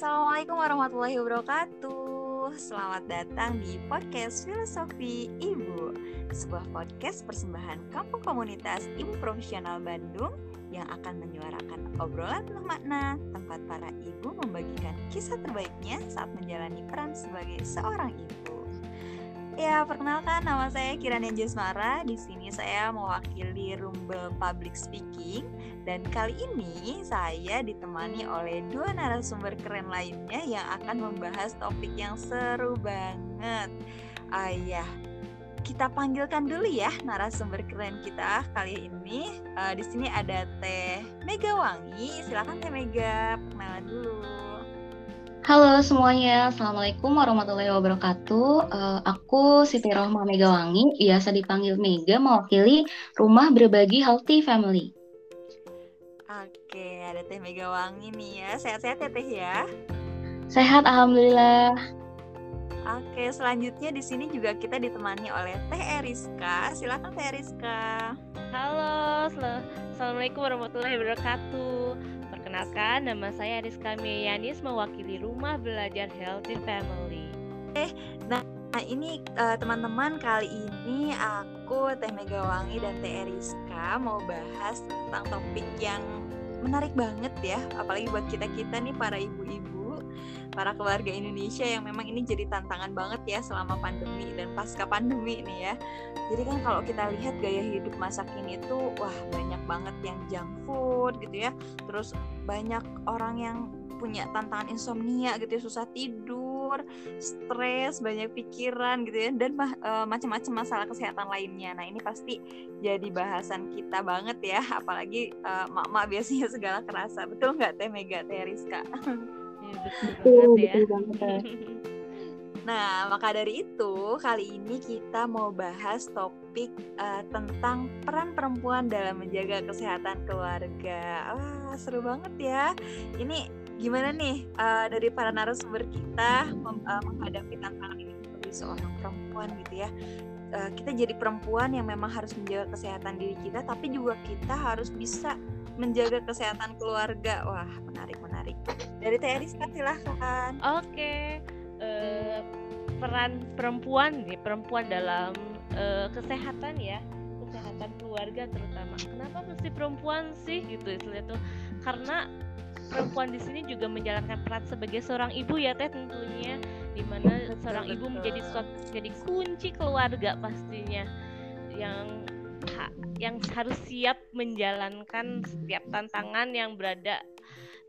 Assalamualaikum warahmatullahi wabarakatuh. Selamat datang di podcast Filosofi Ibu, sebuah podcast persembahan Kampung Komunitas Ibu Profesional Bandung yang akan menyuarakan obrolan penuh makna tempat para ibu membagikan kisah terbaiknya saat menjalani peran sebagai seorang ibu. Ya, perkenalkan nama saya Kirani Jasmara. Di sini saya mewakili Rumble Public Speaking dan kali ini saya ditemani oleh dua narasumber keren lainnya yang akan membahas topik yang seru banget. Ayah, kita panggilkan dulu ya narasumber keren kita kali ini. Uh, di sini ada Teh Mega Wangi. Silakan Teh Mega, perkenalan dulu. Halo semuanya, Assalamualaikum warahmatullahi wabarakatuh. Uh, aku Siti Rohma Megawangi, biasa dipanggil Mega, mewakili Rumah Berbagi Healthy Family. Oke, ada Teh Megawangi nih ya. Sehat-sehat ya Teh ya? Sehat, Alhamdulillah. Oke, selanjutnya di sini juga kita ditemani oleh Teh Eriska. Silakan Teh Eriska. Halo, Assalamualaikum warahmatullahi wabarakatuh. Perkenalkan, nama saya Rizka Miyanis mewakili Rumah Belajar Healthy Family. Eh, nah ini uh, teman-teman kali ini aku Teh Megawangi dan Teh Rizka mau bahas tentang topik yang menarik banget ya, apalagi buat kita-kita nih para ibu-ibu, para keluarga Indonesia yang memang ini jadi tantangan banget ya selama pandemi dan pasca pandemi ini ya. Jadi kan kalau kita lihat gaya hidup masa kini itu wah banyak banget yang junk food gitu ya. Terus banyak orang yang punya tantangan insomnia gitu ya, susah tidur, stres, banyak pikiran gitu ya dan e, macam-macam masalah kesehatan lainnya. Nah, ini pasti jadi bahasan kita banget ya, apalagi e, mak-mak biasanya segala kerasa. Betul nggak Teh Mega, Teh Rizka? Ya, betul banget ya. Betul banget. Nah, maka dari itu, kali ini kita mau bahas topik uh, tentang peran perempuan dalam menjaga kesehatan keluarga. Wah, seru banget ya. Ini gimana nih uh, dari para narasumber kita uh, menghadapi tantangan ini sebagai seorang perempuan gitu ya. Uh, kita jadi perempuan yang memang harus menjaga kesehatan diri kita, tapi juga kita harus bisa menjaga kesehatan keluarga. Wah, menarik menarik. Dari Teh silahkan. Oke. Okay uh, peran perempuan nih perempuan dalam uh, kesehatan ya kesehatan keluarga terutama kenapa mesti perempuan sih gitu istilahnya tuh karena perempuan di sini juga menjalankan peran sebagai seorang ibu ya teh tentunya di mana seorang ibu menjadi suatu jadi kunci keluarga pastinya yang ha, yang harus siap menjalankan setiap tantangan yang berada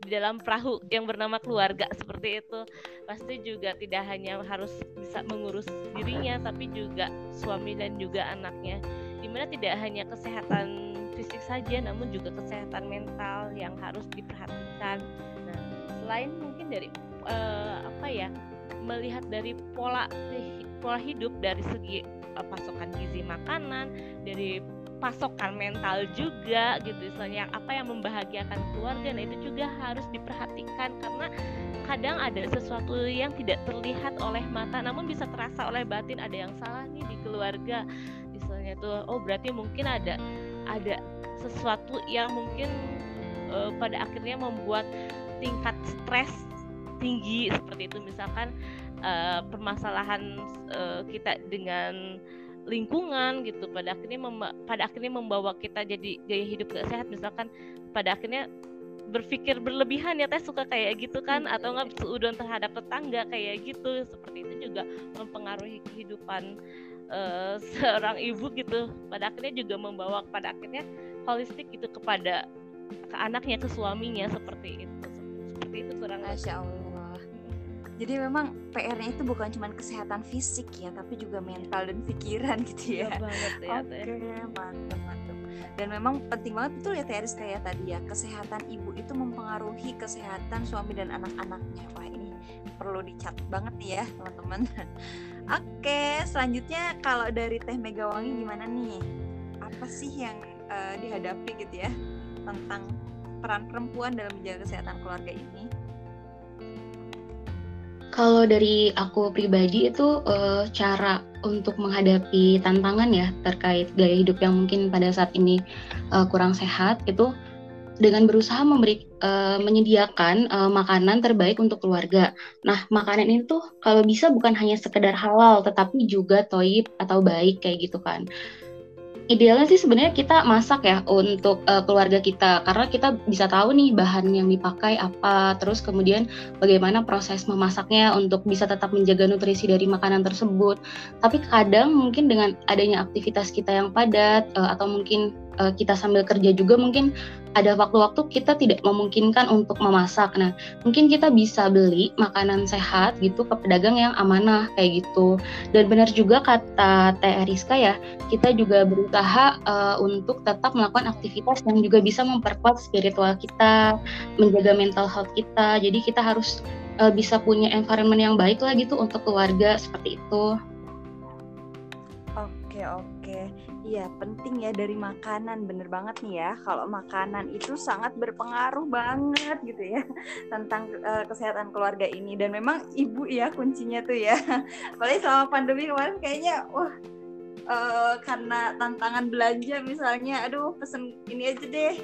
di dalam perahu yang bernama keluarga seperti itu. Pasti juga tidak hanya harus bisa mengurus dirinya tapi juga suami dan juga anaknya. Di mana tidak hanya kesehatan fisik saja namun juga kesehatan mental yang harus diperhatikan. Nah selain mungkin dari uh, apa ya melihat dari pola pola hidup dari segi uh, pasokan gizi makanan dari pasokan mental juga gitu misalnya apa yang membahagiakan keluarga nah itu juga harus diperhatikan karena kadang ada sesuatu yang tidak terlihat oleh mata namun bisa terasa oleh batin ada yang salah nih di keluarga misalnya tuh oh berarti mungkin ada ada sesuatu yang mungkin uh, pada akhirnya membuat tingkat stres tinggi seperti itu. Misalkan uh, permasalahan uh, kita dengan lingkungan gitu pada akhirnya pada akhirnya membawa kita jadi gaya hidup gak sehat. Misalkan pada akhirnya berpikir berlebihan ya teh suka kayak gitu kan hmm, atau nggak seudon terhadap tetangga kayak gitu. Seperti itu juga mempengaruhi kehidupan uh, seorang ibu gitu. Pada akhirnya juga membawa pada akhirnya holistik gitu kepada ke anaknya ke suaminya seperti itu. Seperti itu kurang Masya Allah jadi memang PR-nya itu bukan cuma kesehatan fisik ya, tapi juga mental dan pikiran gitu ya. ya Oke, okay, mantap mantap. Dan memang penting banget betul ya Teris kayak tadi ya, kesehatan ibu itu mempengaruhi kesehatan suami dan anak-anaknya. Wah ini perlu dicatat banget nih ya teman-teman. Oke, selanjutnya kalau dari Teh Megawangi gimana nih? Apa sih yang uh, dihadapi gitu ya tentang peran perempuan dalam menjaga kesehatan keluarga ini? Kalau dari aku pribadi itu uh, cara untuk menghadapi tantangan ya terkait gaya hidup yang mungkin pada saat ini uh, kurang sehat itu dengan berusaha memberi uh, menyediakan uh, makanan terbaik untuk keluarga. Nah, makanan ini tuh kalau bisa bukan hanya sekedar halal, tetapi juga toib atau baik kayak gitu kan idealnya sih sebenarnya kita masak ya untuk uh, keluarga kita. Karena kita bisa tahu nih bahan yang dipakai apa terus kemudian bagaimana proses memasaknya untuk bisa tetap menjaga nutrisi dari makanan tersebut. Tapi kadang mungkin dengan adanya aktivitas kita yang padat uh, atau mungkin uh, kita sambil kerja juga mungkin ada waktu-waktu kita tidak memungkinkan untuk memasak. Nah, mungkin kita bisa beli makanan sehat gitu ke pedagang yang amanah kayak gitu. Dan benar juga kata Teh Rizka ya, kita juga berusaha uh, untuk tetap melakukan aktivitas yang juga bisa memperkuat spiritual kita, menjaga mental health kita. Jadi kita harus uh, bisa punya environment yang baik lah gitu untuk keluarga seperti itu. Oke, oke. Iya, penting ya dari makanan, bener banget nih ya. Kalau makanan itu sangat berpengaruh banget gitu ya tentang uh, kesehatan keluarga ini. Dan memang ibu ya kuncinya tuh ya. Apalagi selama pandemi kemarin kayaknya, wah uh, karena tantangan belanja misalnya, aduh pesen ini aja deh,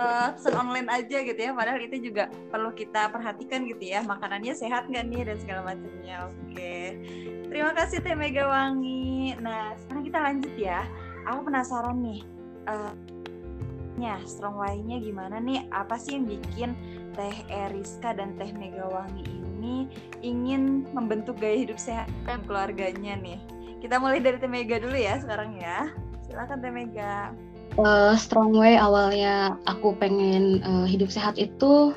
uh, pesen online aja gitu ya. Padahal itu juga perlu kita perhatikan gitu ya. Makanannya sehat nggak nih dan segala macamnya. Oke, terima kasih Teh Megawangi. Nah sekarang kita lanjut ya aku penasaran nih uh, strong way-nya gimana nih? Apa sih yang bikin Teh Eriska dan Teh Megawangi ini ingin membentuk gaya hidup sehat dan keluarganya nih? Kita mulai dari Teh Mega dulu ya sekarang ya. Silakan Teh Mega. Uh, strong way awalnya aku pengen uh, hidup sehat itu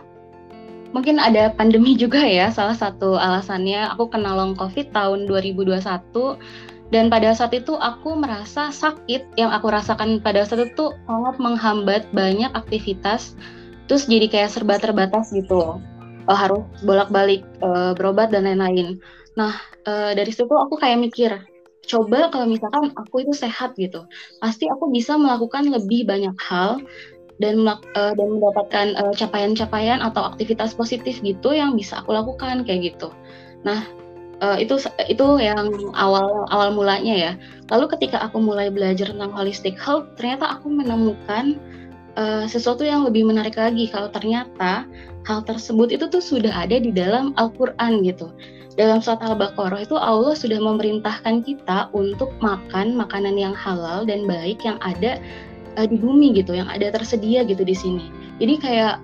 mungkin ada pandemi juga ya salah satu alasannya. Aku kena long covid tahun 2021 dan pada saat itu aku merasa sakit. Yang aku rasakan pada saat itu sangat menghambat banyak aktivitas. Terus jadi kayak serba terbatas gitu. Uh, harus bolak-balik uh, berobat dan lain-lain. Nah uh, dari situ aku kayak mikir coba kalau misalkan aku itu sehat gitu pasti aku bisa melakukan lebih banyak hal dan uh, dan mendapatkan capaian-capaian uh, atau aktivitas positif gitu yang bisa aku lakukan kayak gitu. Nah uh, itu itu yang awal awal mulanya ya. Lalu ketika aku mulai belajar tentang holistic health, ternyata aku menemukan uh, sesuatu yang lebih menarik lagi kalau ternyata hal tersebut itu tuh sudah ada di dalam Al-Qur'an gitu. Dalam surat Al-Baqarah itu Allah sudah memerintahkan kita untuk makan makanan yang halal dan baik yang ada uh, di bumi gitu, yang ada tersedia gitu di sini. Jadi kayak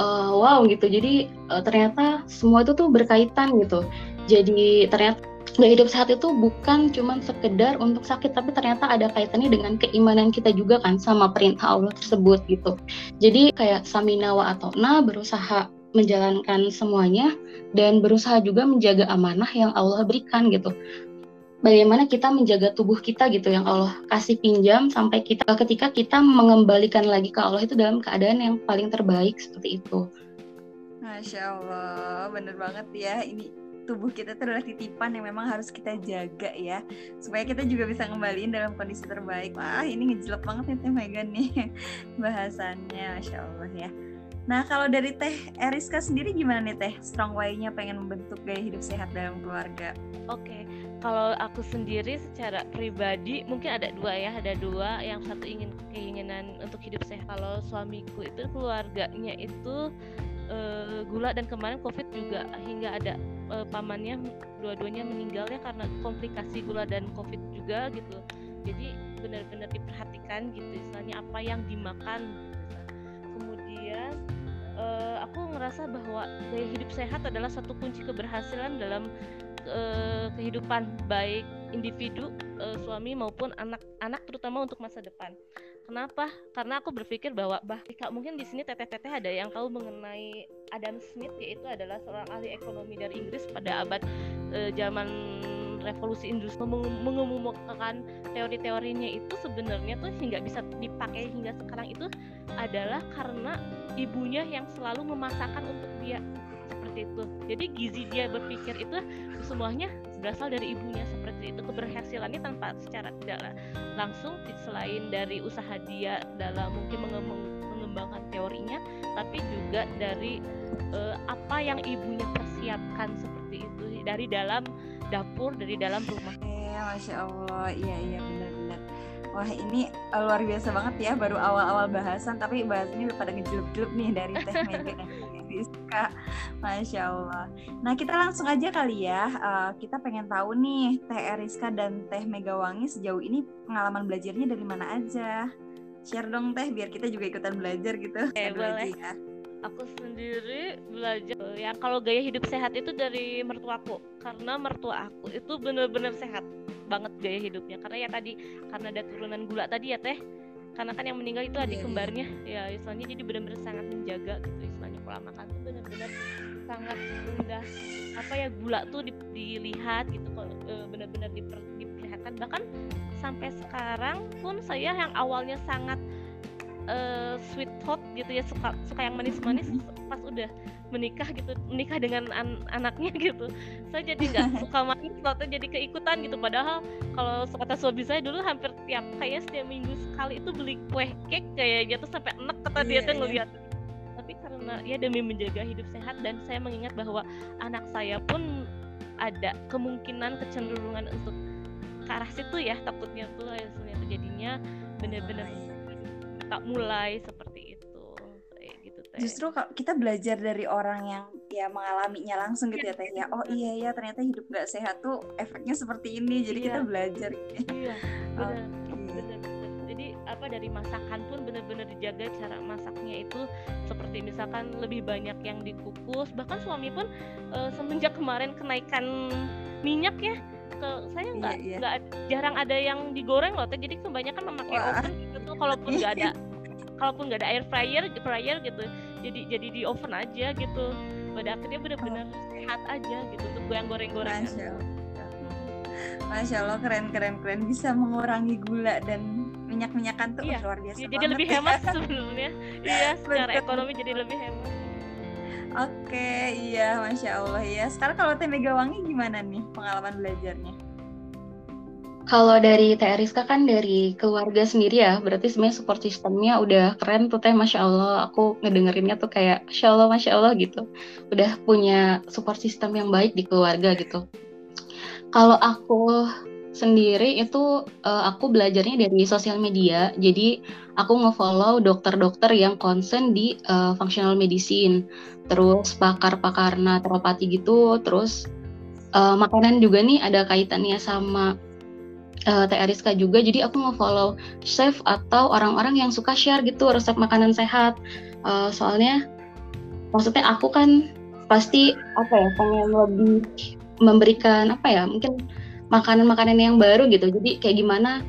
uh, wow gitu. Jadi uh, ternyata semua itu tuh berkaitan gitu jadi ternyata gaya hidup sehat itu bukan cuma sekedar untuk sakit tapi ternyata ada kaitannya dengan keimanan kita juga kan sama perintah Allah tersebut gitu jadi kayak saminawa atau na berusaha menjalankan semuanya dan berusaha juga menjaga amanah yang Allah berikan gitu bagaimana kita menjaga tubuh kita gitu yang Allah kasih pinjam sampai kita ketika kita mengembalikan lagi ke Allah itu dalam keadaan yang paling terbaik seperti itu. Masya Allah, bener banget ya. Ini tubuh kita itu adalah titipan yang memang harus kita jaga ya. Supaya kita juga bisa ngembaliin dalam kondisi terbaik. Wah ini ngejelek banget nih teh Megan nih bahasannya masya Allah ya. Nah kalau dari teh Eriska sendiri gimana nih teh? Strong way-nya pengen membentuk gaya hidup sehat dalam keluarga. Oke okay. kalau aku sendiri secara pribadi mungkin ada dua ya ada dua. Yang satu ingin keinginan untuk hidup sehat. Kalau suamiku itu keluarganya itu uh, gula dan kemarin covid juga hingga ada uh, pamannya dua-duanya meninggal ya karena komplikasi gula dan covid juga gitu. Jadi benar-benar diperhatikan gitu istilahnya apa yang dimakan uh, aku ngerasa bahwa gaya hidup sehat adalah satu kunci keberhasilan dalam uh, kehidupan baik individu uh, suami maupun anak-anak terutama untuk masa depan Kenapa? Karena aku berpikir bahwa bah mungkin di sini teteh-teteh ada yang tahu mengenai Adam Smith yaitu adalah seorang ahli ekonomi dari Inggris pada abad e, zaman revolusi industri mengemukakan teori-teorinya itu sebenarnya tuh hingga bisa dipakai hingga sekarang itu adalah karena ibunya yang selalu memasakkan untuk dia. Seperti itu. Jadi gizi dia berpikir itu semuanya berasal dari ibunya. Seperti itu. Keberhasilannya tanpa secara tidak langsung selain dari usaha dia dalam mungkin mengembangkan teorinya tapi juga dari uh, apa yang ibunya persiapkan seperti itu. Dari dalam dapur dari dalam rumah. Ya, masya Allah, iya iya benar-benar. Wah ini uh, luar biasa banget ya baru awal-awal bahasan tapi bahasannya udah pada ngejelup-jelup nih dari Teh Rizka. Masya Allah. Nah kita langsung aja kali ya. Uh, kita pengen tahu nih Teh Eriska dan Teh Megawangi sejauh ini pengalaman belajarnya dari mana aja. Share dong Teh biar kita juga ikutan belajar gitu. Eh, boleh. Ya. Aku sendiri belajar ya kalau gaya hidup sehat itu dari mertuaku. Karena mertua aku itu benar-benar sehat banget gaya hidupnya. Karena ya tadi karena ada turunan gula tadi ya teh. Karena kan yang meninggal itu adik yeah, iya. kembarnya. Ya istilahnya jadi benar-benar sangat menjaga gitu istilahnya. Pola makan tuh benar-benar sangat rendah apa ya gula tuh di, dilihat gitu kok e, benar-benar diper, diperlihatkan. Bahkan sampai sekarang pun saya yang awalnya sangat uh, sweet hot gitu ya suka suka yang manis-manis pas udah menikah gitu menikah dengan an anaknya gitu. Saya jadi nggak suka manis waktu jadi keikutan gitu. Padahal kalau kata suami saya dulu hampir tiap kayaknya setiap minggu sekali itu beli kue cake kayaknya tuh sampai enak kata dia yeah, tuh iya. ngeliat. Tapi karena ya demi menjaga hidup sehat dan saya mengingat bahwa anak saya pun ada kemungkinan kecenderungan untuk ke arah situ ya takutnya tuh hasilnya tuh jadinya benar-benar tak mulai seperti itu kayak gitu teh. Justru kalau kita belajar dari orang yang ya mengalaminya langsung gitu ya teh ya. Oh iya ya ternyata hidup nggak sehat tuh efeknya seperti ini jadi iya. kita belajar. Iya benar benar jadi apa dari masakan pun benar-benar dijaga cara masaknya itu seperti misalkan lebih banyak yang dikukus. Bahkan suami pun e, semenjak kemarin kenaikan minyak ya ke saya iya, nggak iya, iya. jarang ada yang digoreng loh jadi kebanyakan memakai Wah. oven gitu kalaupun nggak ada kalaupun nggak ada air fryer fryer gitu jadi jadi di oven aja gitu pada akhirnya benar-benar oh. sehat aja gitu untuk yang goreng-gorengan Masya Allah. Masya Allah keren keren keren bisa mengurangi gula dan minyak minyakan tuh iya. luar biasa ya, jadi lebih hemat sebelumnya iya secara ekonomi jadi lebih hemat Oke, iya, masya Allah ya. Sekarang kalau Teh Megawangi gimana nih pengalaman belajarnya? Kalau dari Teh Ariska kan dari keluarga sendiri ya, berarti sebenarnya support sistemnya udah keren tuh Teh, masya Allah. Aku ngedengerinnya tuh kayak, masya Allah, masya Allah gitu. Udah punya support sistem yang baik di keluarga gitu. Kalau aku sendiri itu uh, aku belajarnya dari sosial media. Jadi aku ngefollow dokter-dokter yang concern di uh, functional medicine terus pakar-pakar naturopati gitu, terus uh, makanan juga nih ada kaitannya sama uh, Teh Ariska juga. Jadi aku nge-follow chef atau orang-orang yang suka share gitu resep makanan sehat. Uh, soalnya maksudnya aku kan pasti apa ya pengen lebih memberikan apa ya mungkin makanan-makanan yang baru gitu. Jadi kayak gimana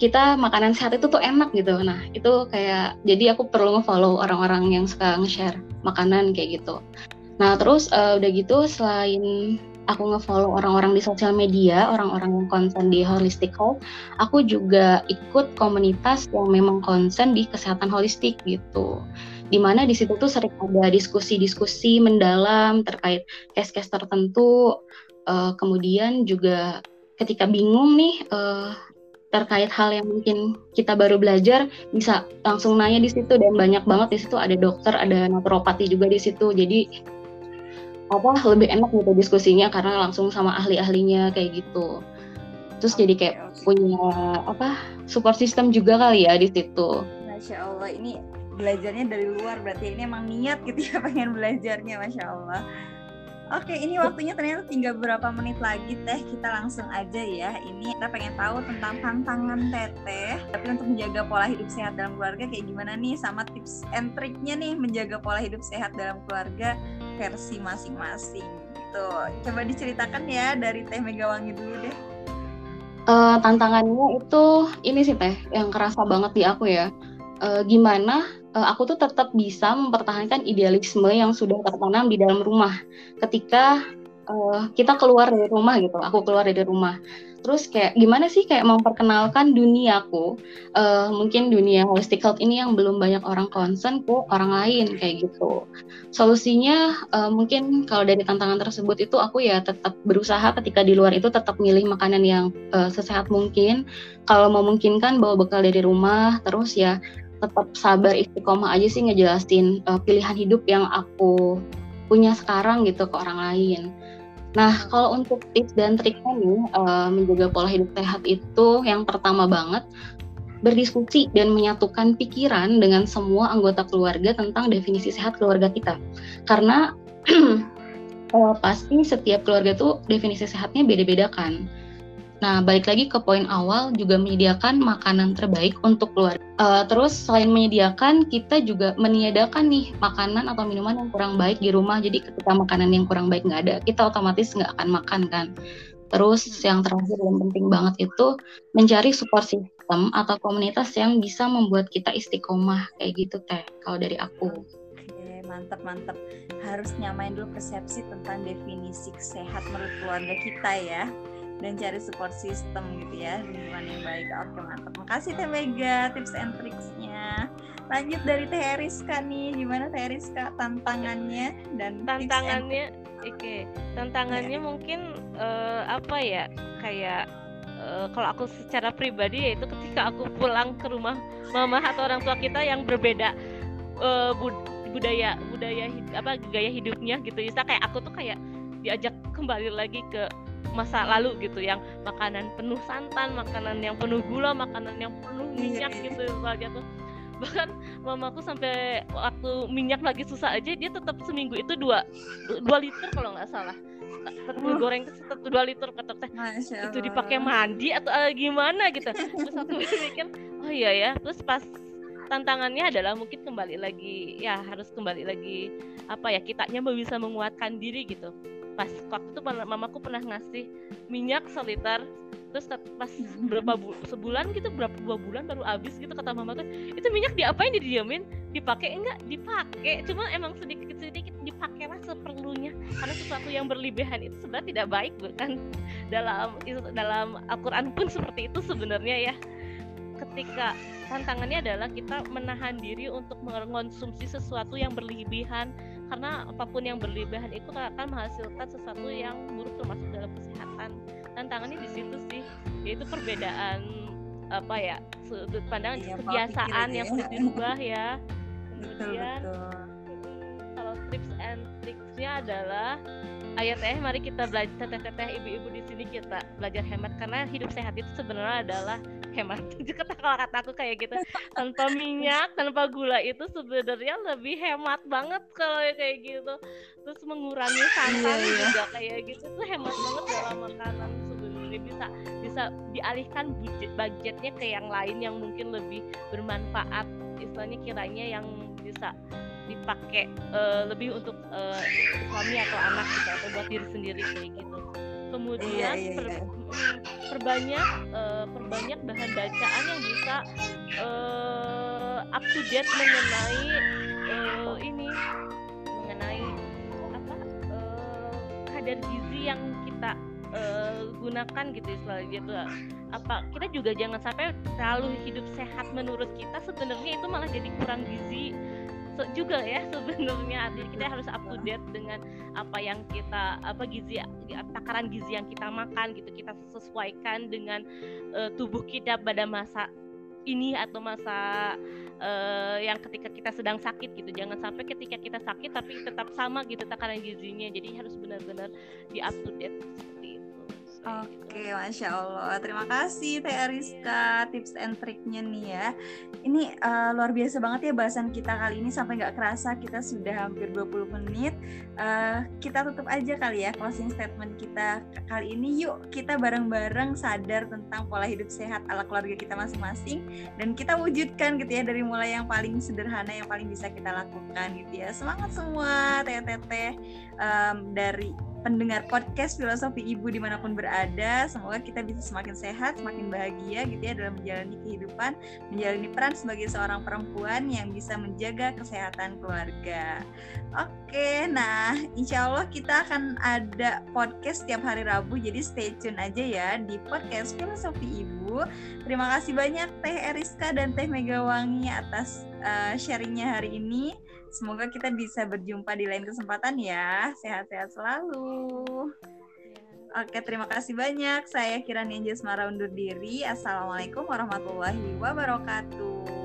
kita makanan sehat itu tuh enak gitu. Nah, itu kayak jadi aku perlu nge-follow orang-orang yang suka nge-share makanan kayak gitu. Nah, terus uh, udah gitu selain aku nge-follow orang-orang di sosial media, orang-orang yang konsen di holistic health, aku juga ikut komunitas yang memang konsen di kesehatan holistik gitu. Di mana di situ tuh sering ada diskusi-diskusi mendalam terkait case-case tertentu, uh, kemudian juga ketika bingung nih uh, terkait hal yang mungkin kita baru belajar bisa langsung nanya di situ dan banyak banget di situ. Ada dokter ada naturopati juga di situ. Jadi apa lebih enak gitu diskusinya karena langsung sama ahli-ahlinya kayak gitu. Terus okay, jadi kayak okay. punya apa support system juga kali ya di situ. Masya Allah ini belajarnya dari luar berarti ini emang niat gitu ya pengen belajarnya Masya Allah Oke, ini waktunya ternyata tinggal beberapa menit lagi teh. Kita langsung aja ya. Ini kita pengen tahu tentang tantangan teteh. Tapi untuk menjaga pola hidup sehat dalam keluarga kayak gimana nih? Sama tips and triknya nih menjaga pola hidup sehat dalam keluarga versi masing-masing. Gitu. Coba diceritakan ya dari Teh Megawangi dulu deh. Uh, tantangannya itu ini sih teh yang kerasa banget di aku ya. Uh, gimana uh, aku tuh tetap bisa mempertahankan idealisme yang sudah tertanam di dalam rumah. Ketika uh, kita keluar dari rumah gitu aku keluar dari rumah. Terus kayak gimana sih kayak memperkenalkan duniaku uh, mungkin dunia holistic health ini yang belum banyak orang concern ke orang lain kayak gitu. Solusinya uh, mungkin kalau dari tantangan tersebut itu aku ya tetap berusaha ketika di luar itu tetap milih makanan yang uh, sesehat mungkin. Kalau memungkinkan bawa bekal dari rumah terus ya tetap sabar istiqomah aja sih ngejelasin uh, pilihan hidup yang aku punya sekarang gitu ke orang lain. Nah, kalau untuk tips dan triknya nih uh, menjaga pola hidup sehat itu yang pertama banget berdiskusi dan menyatukan pikiran dengan semua anggota keluarga tentang definisi sehat keluarga kita. Karena uh, pasti setiap keluarga tuh definisi sehatnya beda-beda kan. Nah, balik lagi ke poin awal juga menyediakan makanan terbaik untuk keluarga. Uh, terus selain menyediakan, kita juga meniadakan nih makanan atau minuman yang kurang baik di rumah. Jadi ketika makanan yang kurang baik nggak ada, kita otomatis nggak akan makan kan. Terus yang terakhir dan penting banget itu mencari support system atau komunitas yang bisa membuat kita istiqomah kayak gitu teh. Kalau dari aku. Mantap mantap. Harus nyamain dulu persepsi tentang definisi sehat menurut keluarga kita ya dan cari support system gitu ya lingkungan yang baik. Oke mantap. Makasih Teh Mega tips and tricksnya. Lanjut dari Teh Eriska nih. Gimana Teh Eriska tantangannya dan tantangannya oke. Okay. tantangannya ya. mungkin uh, apa ya kayak uh, kalau aku secara pribadi yaitu ketika aku pulang ke rumah mama atau orang tua kita yang berbeda uh, bud budaya budaya apa gaya hidupnya gitu. Bisa kayak aku tuh kayak diajak kembali lagi ke masa lalu gitu yang makanan penuh santan makanan yang penuh gula makanan yang penuh iya, minyak iya. gitu soalnya tuh bahkan mamaku sampai waktu minyak lagi susah aja dia tetap seminggu itu dua dua liter kalau nggak salah. Telur goreng itu tetap dua liter kata teh. Itu dipakai mandi atau uh, gimana gitu. Terus aku mikir oh iya ya. Terus pas tantangannya adalah mungkin kembali lagi ya harus kembali lagi apa ya kitanya bisa menguatkan diri gitu pas waktu itu mamaku pernah ngasih minyak seliter terus pas berapa bu sebulan gitu berapa dua bulan baru habis gitu kata mama tuh itu minyak diapain didiamin dipakai enggak? Dipakai cuma emang sedikit sedikit dipakai lah seperlunya karena sesuatu yang berlebihan itu sebenarnya tidak baik bukan dalam dalam Al-Quran pun seperti itu sebenarnya ya. Ketika tantangannya adalah kita menahan diri untuk mengonsumsi sesuatu yang berlebihan karena apa pun yang berlebihan itu akan menghasilkan sesuatu yang buruk termasuk dalam kesehatan. Tantangannya di situ sih yaitu perbedaan apa ya sudut pandang iya, kebiasaan yang sudah dirubah ya. Kemudian kalau tips and tricksnya adalah ayo teh mari kita belajar teh teh ibu-ibu di sini kita belajar hemat. Karena hidup sehat itu sebenarnya adalah hemat kata kalau kata aku kayak gitu. Tanpa minyak tanpa gula itu sebenarnya lebih hemat banget kalau kayak gitu. Terus mengurangi santan iya, iya. juga kayak gitu tuh hemat banget dalam makanan sebenarnya. Bisa bisa dialihkan budget budgetnya ke yang lain yang mungkin lebih bermanfaat. Istilahnya kiranya yang bisa dipakai uh, lebih untuk uh, suami atau anak gitu atau buat diri sendiri kayak gitu kemudian iya, iya, per, iya. perbanyak uh, perbanyak bahan bacaan yang bisa uh, up to date mengenai uh, ini mengenai apa uh, kadar gizi yang kita uh, gunakan gitu istilahnya gitu apa kita juga jangan sampai terlalu hidup sehat menurut kita sebenarnya itu malah jadi kurang gizi juga ya sebenarnya. Jadi kita harus up to date dengan apa yang kita apa gizi takaran gizi yang kita makan gitu. Kita sesuaikan dengan uh, tubuh kita pada masa ini atau masa uh, yang ketika kita sedang sakit gitu. Jangan sampai ketika kita sakit tapi tetap sama gitu takaran gizinya. Jadi harus benar-benar di up to date Oke, masya Allah. Terima kasih Teh Ariska tips and triknya nih ya. Ini uh, luar biasa banget ya bahasan kita kali ini sampai nggak kerasa kita sudah hampir 20 menit. Uh, kita tutup aja kali ya closing statement kita kali ini. Yuk kita bareng-bareng sadar tentang pola hidup sehat ala keluarga kita masing-masing dan kita wujudkan gitu ya dari mulai yang paling sederhana yang paling bisa kita lakukan gitu ya. Semangat semua teh-teh um, dari pendengar podcast filosofi ibu di mana pun berada. Semoga kita bisa semakin sehat semakin bahagia gitu ya dalam menjalani kehidupan menjalani peran sebagai seorang perempuan yang bisa menjaga kesehatan keluarga. Oke nah insya Allah kita akan ada podcast setiap hari Rabu jadi stay tune aja ya di podcast filosofi ibu. Terima kasih banyak Teh Eriska dan Teh Megawangi atas uh, sharingnya hari ini Semoga kita bisa berjumpa di lain kesempatan ya. Sehat-sehat selalu. Oke, terima kasih banyak. Saya Kira Ninja undur diri. Assalamualaikum warahmatullahi wabarakatuh.